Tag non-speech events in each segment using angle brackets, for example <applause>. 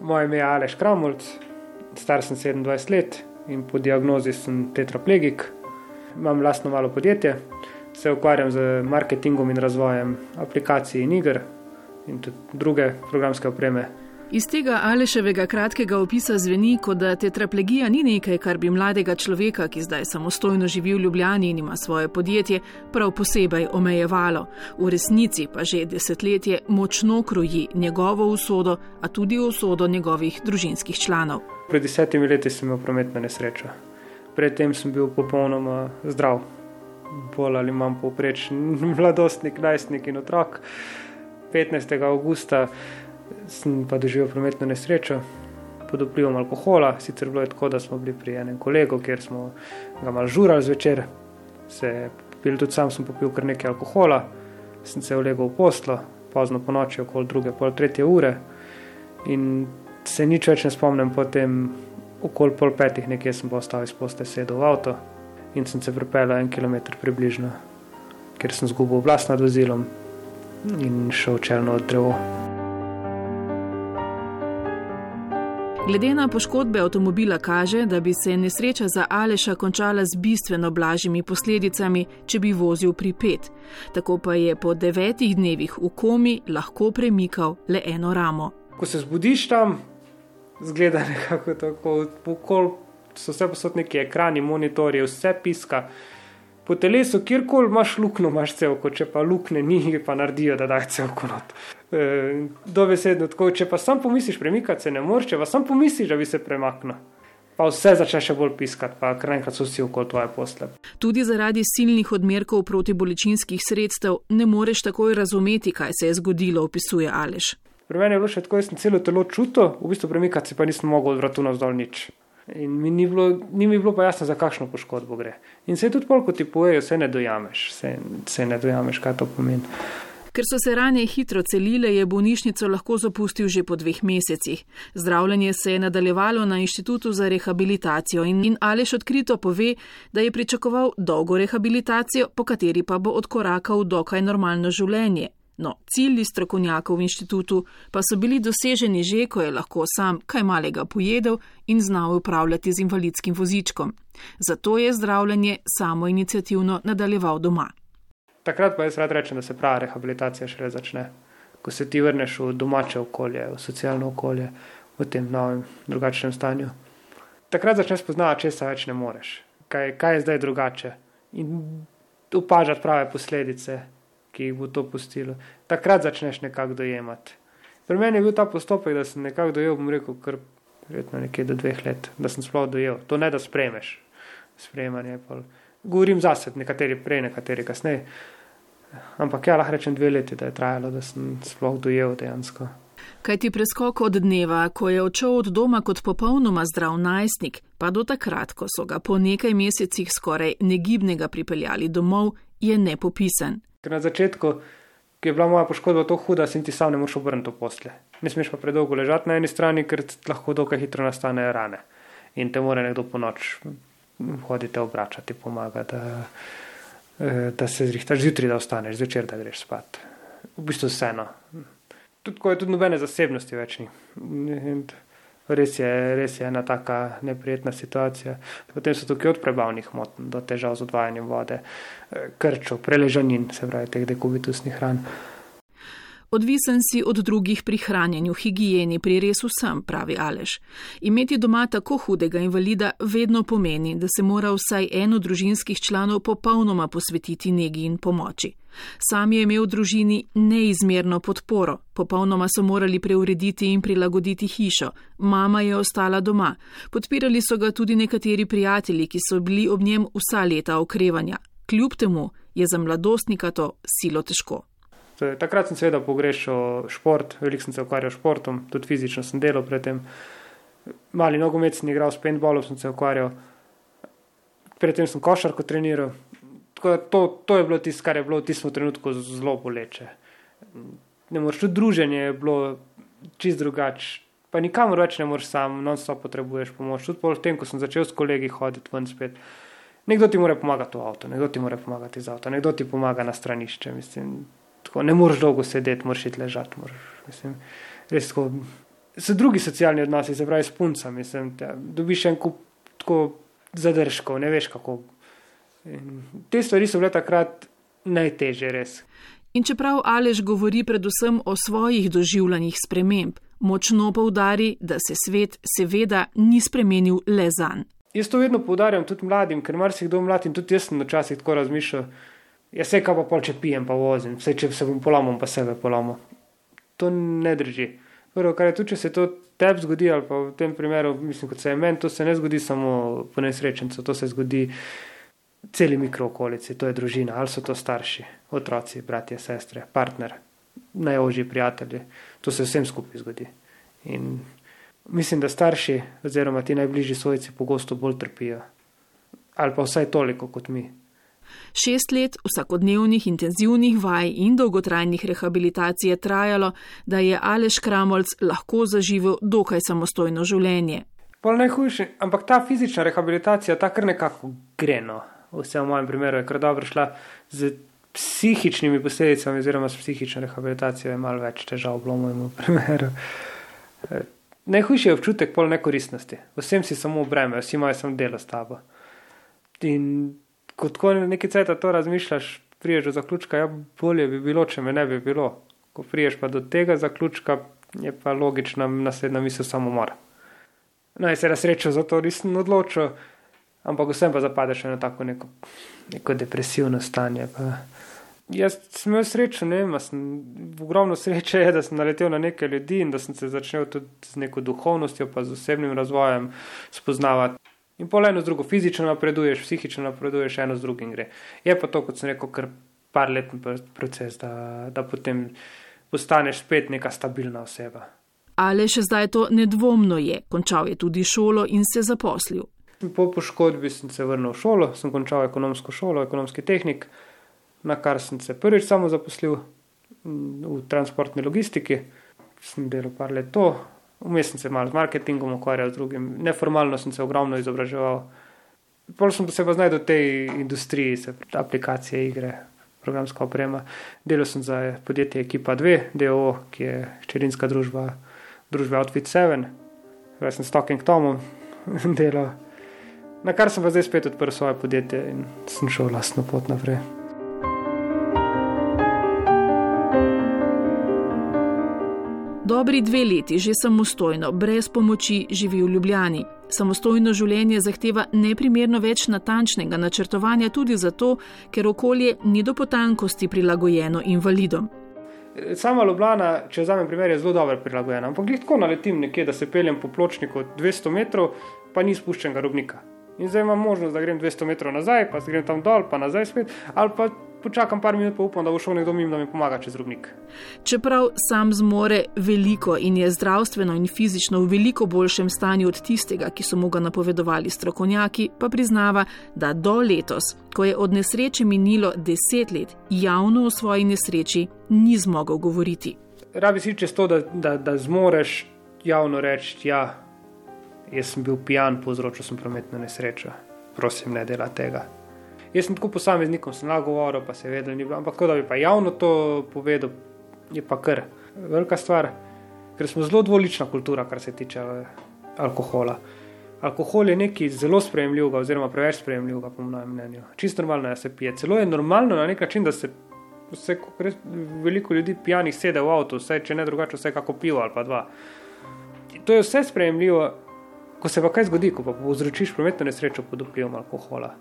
Moje ime je Aleš Kramulc, star sem 27 let in po diagnozi sem tetraplegik. Imam lastno malo podjetje, se ukvarjam z marketingom in razvojem aplikacij in iger in tudi druge programske opreme. Iz tega Aleševega kratkega opisa zveni, kot da tetraplegija ni nekaj, kar bi mladega človeka, ki zdaj samostojno živi v Ljubljani in ima svoje podjetje, prav posebej omejevalo. V resnici pa že desetletje močno kroji njegovo usodo, a tudi usodo njegovih družinskih članov. Pred desetimi leti sem imel prometno nesrečo. Predtem sem bil popolnoma zdrav, bolj ali manj povprečen <laughs> mladostnik, najstnik in otrok. 15. augusta sem pa doživel prometno nesrečo pod vplivom alkohola. Sicer bilo je tako, da smo bili pri enem kolegu, kjer smo ga mal žurali zvečer, se pil tudi sam, sem popil kar nekaj alkohola, sem se ulegel v poslo, pozno po noči, okoli druge, pol tretje ure. In se nič več ne spomnim, potem okoli pol petih nekje sem postal iz poste sedel v avto in sem se pripeljal en kilometr približno, ker sem zgubil oblast nad vozilom in šel čelno od drevo. Glede na poškodbe avtomobila kaže, da bi se nesreča za Aleša končala z bistveno blažjimi posledicami, če bi vozil pri pet. Tako pa je po devetih dnevih v komi lahko premikal le eno ramo. Ko se zbudiš tam, zgleda nekako tako, pokol so vse posod neki ekrani, monitorje, vse piska. Po telesu, kjerkoli imaš luknjo, imaš celko, če pa lukne ni, pa naredijo, da daj celko not. Eh, dobesedno tako. Če pa sam pomisliš, premikati se ne moreš, če pa sam pomisliš, da bi se premaknil. Pa vse začne še bolj piskati, pa kar enkrat so vsi okoli tvoje posle. Tudi zaradi silnih odmerkov protibolečinskih sredstev ne moreš takoj razumeti, kaj se je zgodilo, opisuje Aleš. Pri meni je bilo še tako, da sem celo telo čutil, v bistvu premikati se pa nisem mogel od vratu navzdol nič. In mi ni, bilo, ni mi bilo pa jasno, za kakšno poškodbo gre. In se tudi polk ti pojejo, se ne dojameš, se, se ne dojameš, kaj to pomeni. Ker so se rane hitro celile, je bolnišnico lahko zapustil že po dveh mesecih. Zdravljenje se je nadaljevalo na inštitutu za rehabilitacijo in, in Aleš odkrito pove, da je pričakoval dolgo rehabilitacijo, po kateri pa bo odkorakal dokaj normalno življenje. No, cilji strokovnjakov v inštitutu pa so bili doseženi že, ko je lahko sam kaj malega pojedel in znal upravljati z invalidskim vozičkom. Zato je zdravljenje samo inicijativno nadaljeval doma. Takrat pa jaz rad rečem, da se prava rehabilitacija šele začne, ko se ti vrneš v domače okolje, v socialno okolje, v tem novem, drugačnem stanju. Takrat začneš spoznavati, če se več ne moreš, kaj, kaj je zdaj drugače in opažati prave posledice, ki jih bo to pustilo. Takrat začneš nekako dojemati. Pri meni je bil ta postopek, da sem nekako dojel, bom rekel, kar verjetno nekje do dveh let, da sem sploh dojel. To ne da spremeš, sprejemanje je pa. Govorim zase, nekateri prej, nekateri kasneje. Ampak ja, lahko rečem dve leti, da je trajalo, da sem sploh dojel dejansko. Kaj ti preskok od dneva, ko je odšel od doma kot popolnoma zdrav najstnik, pa do takrat, ko so ga po nekaj mesecih skoraj negibnega pripeljali domov, je nepopisen. Ker na začetku, ki je bila moja poškodba tako huda, sem ti sam ne moš obrniti posle. Ne smeš pa predolgo ležati na eni strani, ker lahko dokaj hitro nastanejo rane. In te mora nekdo po noč hoditi obračati, pomagati. Eh, da se zrihtaš zjutraj, da ostaneš, zvečer, da greš spat. V bistvu vseeno. Tudi ko je tudi nobene zasebnosti več ni. Res je, res je ena taka neprijetna situacija. Potem so tukaj od prebavnih motenj do težav z odvajanjem vode, eh, krčov, preležanin, se pravi teh dekubitusnih ran. Odvisen si od drugih pri hranjenju, higieni, pri res vsem, pravi Aleš. Imeti doma tako hudega invalida vedno pomeni, da se mora vsaj eno družinskih članov popolnoma posvetiti negi in pomoči. Sam je imel v družini neizmerno podporo, popolnoma so morali preurediti in prilagoditi hišo, mama je ostala doma, podpirali so ga tudi nekateri prijatelji, ki so bili ob njem vsa leta okrevanja. Kljub temu je za mladostnika to silo težko. Takrat sem seveda pogrešal šport, veliko sem se ukvarjal s športom, tudi fizično sem delal predtem. Mali nogomet sem igral, s paintballom sem se ukvarjal, predtem sem košarko treniral. To, to je bilo tisto, kar je bilo v tistem trenutku zelo boleče. Ne moreš, tudi druženje je bilo čist drugače. Pa nikamor več ne moreš sam, non-stop potrebuješ pomoč. Tudi po tem, ko sem začel s kolegi hoditi ven spet. Nekdo ti mora pomagati v avto, nekdo ti mora pomagati z avto, nekdo ti pomaga na stranišče. Mislim, tako, ne moreš dolgo sedeti, moraš iti ležati. Moraš, mislim, res tako, so drugi socialni odnosi, se pravi s puncami. Sem, te, dobiš en kup tako zadržkov, ne veš kako. In te stvari so bile takrat najtežje, res. In čeprav Alež govori predvsem o svojih doživljanjih sprememb, močno poudari, da se svet seveda ni spremenil le zanj. Jaz to vedno poudarjam tudi mladim, ker marsikdo mlad in tudi jaz sem včasih tako razmišljal. Jaz se kaj pa pol, če pijem, pa vozim, vse če se bom polamil, pa sebe polamil. To ne drži. Prvo, kar je tudi, če se to tebi zgodi, ali pa v tem primeru, mislim, kot se je meni, to se ne zgodi samo po nesrečencu, to se zgodi celi mikrookolici, to je družina, ali so to starši, otroci, bratje, sestre, partner, najožji prijatelji, to se vsem skupaj zgodi. In mislim, da starši oziroma ti najbližji svojci pogosto bolj trpijo, ali pa vsaj toliko kot mi. Šest let vsakodnevnih intenzivnih vaj in dolgotrajnih rehabilitacij je trajalo, da je Aleš Kramolc lahko zaživel dokaj samostojno življenje. Pol najhujši, ampak ta fizična rehabilitacija ta kar nekako greno. Vse v mojem primeru je kar dobro šla z psihičnimi posledicami, oziroma s psihično rehabilitacijo je malo več težav v mojemu <laughs> primeru. Najhujši je občutek pol nekoristnosti. Vsem si samo breme, vsi imajo samo delo s tabo. In ko tako nekaj cajt to razmišljaš, priješ do zaključka, ja, bolje bi bilo, če me ne bi bilo. Ko priješ pa do tega zaključka, je pa logična naslednja misel samo mora. Naj se razrečo, zato nisem odločil, ampak vsem pa zapadeš v tako neko, neko depresivno stanje. Pa. Jaz sem imel srečo, ne vem, sem, ogromno sreče je, da sem naletel na neke ljudi in da sem se začel tudi z neko duhovnostjo, pa z osebnim razvojem spoznavati. In pol eno z drugo, fizično napreduješ, psihično napreduješ, eno z drugim gre. Je pa to, kot sem rekel, kar par letni proces, da, da potem postaneš spet neka stabilna oseba. Ali še zdaj to nedvomno je, končal je tudi šolo in se zaposlil. Po poškodbi sem se vrnil v šolo, sem končal ekonomsko šolo, ekonomski tehnik, na kar sem se prvič samo zaposlil v transportni logistiki. Sem delal par let to, Vmes sem se malo z marketingom ukvarjal, drugim, neformalno sem se ogromno izobraževal. Pol sem se pa znašel v tej industriji, se aplikacije, igre, programska oprema. Delal sem za podjetje Ekipa 2, DO, ki je čerinska družba, družba Outfit 7, zdaj sem s Talking Tomom <laughs> delal. Na kar sem pa zdaj spet odprl svoje podjetje in sem šel lastno pot naprej. Dobri dve leti že samostojno, brez pomoči, živi v Ljubljani. Samostojno življenje zahteva neprimerno več natančnega načrtovanja tudi zato, ker okolje ni do potankosti prilagojeno invalidom. Sama Ljubljana, če vzamem primer, je zelo dobro prilagojena. Ampak lahko naletim nekje, da se peljem po pločniku 200 metrov, pa ni spuščenega robnika. In zdaj imam možnost, da grem 200 metrov nazaj, pa grem tam dol, pa nazaj spet, ali pa počakam par minut, pa upam, da bo šel nekdo mimo, da mi pomaga čez rubnik. Čeprav sam zmore veliko in je zdravstveno in fizično v veliko boljšem stanju od tistega, ki so mu ga napovedovali strokovnjaki, pa priznava, da do letos, ko je od nesreče minilo deset let, javno o svoji nesreči ni zmogel govoriti. Rabi si čez to, da, da, da zmoreš javno reči, ja, jaz sem bil pijan, povzročil sem prometno nesrečo. Prosim, ne dela tega. Jaz sem tako posameznikom, sem lahko govoril, pa se je vedel, ni bilo. Ampak, da bi pa javno to povedal, je pa kar velika stvar, ker smo zelo dvolična kultura, kar se tiče eh, alkohola. Alkohol je nekaj zelo sprejemljivega, oziroma preveč sprejemljivega, po mojem mnenju. Čisto normalno je, da se pije. Celo je normalno na nek način, da se vse, res, veliko ljudi pijanih sede v avtu, vse, če ne drugače, vse kako pivo ali pa dva. To je vse sprejemljivo, ko se pa kaj zgodi, ko pa povzročiš prometno nesrečo pod vplivom alkohola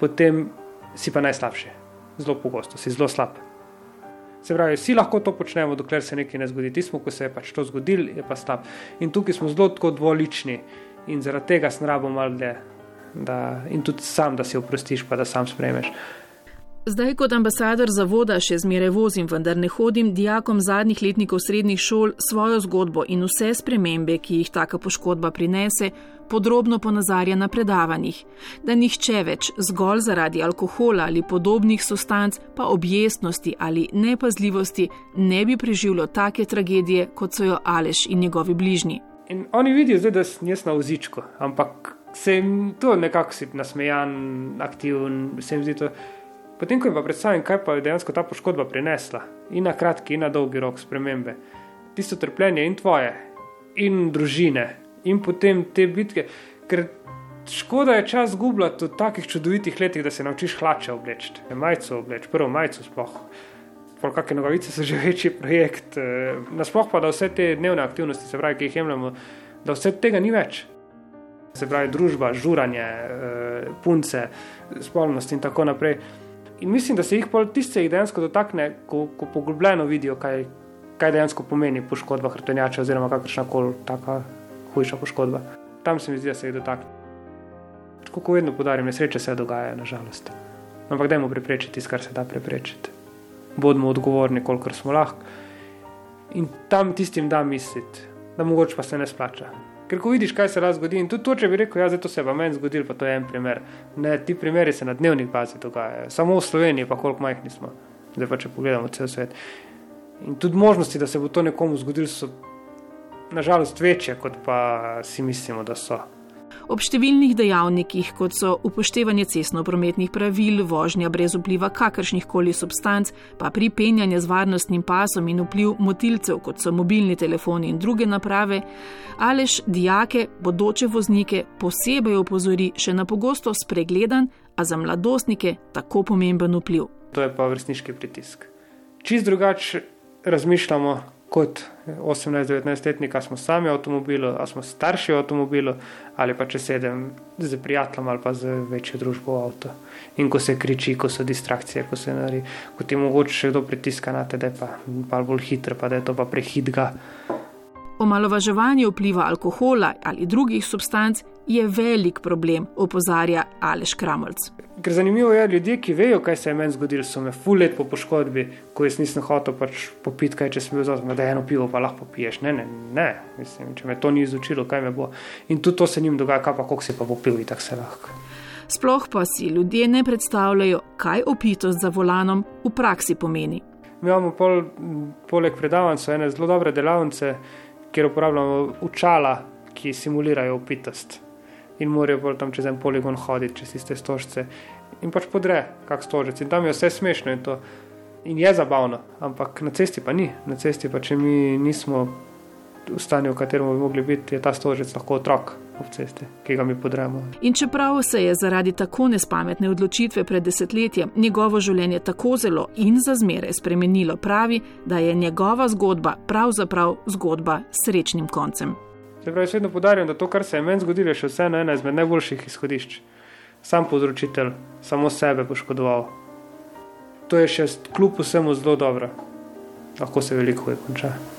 potem si pa najslabši, zelo pogosto, si zelo slab. Se pravi, vsi lahko to počnemo, dokler se nekaj ne zgodi. Tismo, ko se je pač to zgodil, je pa slab. In tukaj smo zelo dvolični in zaradi tega sem rabo malo dlje. In tudi sam, da si oprostiš, pa da sam sprejmeš. Zdaj kot ambasador zavoda še zmeraj vozim, vendar ne hodim dijakom zadnjih letnikov srednjih šol svojo zgodbo in vse spremembe, ki jih taka poškodba prinese, podrobno ponazarja na predavanjih, da nihče več zgolj zaradi alkohola ali podobnih substanc, pa objestnosti ali nepazljivosti ne bi preživljal take tragedije, kot so jo Aleš in njegovi bližnji. In oni vidijo zdaj, da sem jaz na vozičku, ampak se jim to nekako nasmejan, aktiven, se jim zdi to. Potem, ko jim pa predstavim, kaj pa je dejansko ta poškodba prinesla, in na kratki, in na dolgi rok spremembe, tisto trpljenje in tvoje, in družine, in potem te bitke. Ker škoda je čas zgubljati v takih čudovitih letih, da se naučiš hlače obleči, majico obleči, prvo majico sploh. Kakšne nogavice so že večji projekt, eh, nasploh pa da vse te dnevne aktivnosti, se pravi, ki jih jemljemo, da vse tega ni več. Se pravi, družba, žuranje, eh, punce, spolnost in tako naprej. In mislim, da se jih tiste jih dejansko dotakne, ko, ko poglobljeno vidijo, kaj, kaj dejansko pomeni poškodba hrtenjača, oziroma kakršna koli taka hujša poškodba. Tam se mi zdi, da se jih dotakne. Kot vedno podarim, nesreče se dogajajo, nažalost. Ampak dajmo preprečiti tisto, kar se da preprečiti. Bodimo odgovorni, kolikor smo lahko. In tam tistim da misliti, da mogoče pa se ne splača. Ker ko vidiš, kaj se lahko zgodi, in tudi to, če bi rekel, ja, to se pa meni zgodil, pa to je en primer. Ne, ti primeri se na dnevnih bazi dogajajo, samo v Sloveniji, pa koliko majhni smo. Zdaj pa če pogledamo cel svet. In tudi možnosti, da se bo to nekomu zgodilo, so nažalost večje, kot pa si mislimo, da so. Ob številnih dejavnikih, kot so upoštevanje cestno-prometnih pravil, vožnja brez vpliva kakršnih koli substanc, pa pripenjanje z varnostnim pasom in vpliv motilcev, kot so mobilni telefoni in druge naprave, alež dijake, bodoče voznike posebej opozori še na pogosto spregledan, a za mladostnike tako pomemben vpliv. To je pa vrstniški pritisk. Čist drugače razmišljamo kot 18-19-letnika, smo sami v avtomobilu, ali smo starši v avtomobilu, ali pa če sedem z prijateljem ali pa z večjo družbo v avtu. In ko se kriči, ko so distrakcije, ko se nari, ko ti mogoče še kdo pritiska na te, da je pa, pa bolj hiter, pa da je to pa prehitga. Omalovaževanje vpliva alkohola ali drugih substanc je velik problem, opozarja Aleš Kramlc. Ker zanimivo je, ljudje, ki vejo, kaj se je meni zgodilo, so me ful let po poškodbi, ko jaz nisem hotel pač popiti, kaj če sem bil zauzemen, da eno pivo pa lahko piješ. Ne, ne, ne, mislim, če me to ni izučilo, kaj me bo. In tudi to se njim dogaja, kaj pa koliko si pa popil in tako se lahko. Sploh pa si ljudje ne predstavljajo, kaj opitost za volanom v praksi pomeni. Mi imamo pol, poleg predavanj ene zelo dobre delavnice, kjer uporabljamo učala, ki simulirajo opitost in morajo bolj tam čez en poligon hoditi, čez tiste stožce in pač podre, kak stožec. In tam je vse smešno in, to, in je zabavno, ampak na cesti pa ni. Na cesti pa, če mi nismo v stanju, v katerem bi mogli biti, je ta stožec lahko otrok. Cesti, ki ga mi podremo. In čeprav se je zaradi tako nespametne odločitve pred desetletjem njegovo življenje tako zelo in za zmeraj spremenilo, pravi, da je njegova zgodba pravzaprav zgodba s srečnim koncem. Se pravi, vedno podarjam, da to, kar se je meni zgodilo, je še vseeno ena izmed najboljših izhodišč. Sam povzročitelj, samo sebe poškodoval. To je še kljub vsemu zelo dobro. Lahko se veliko konča.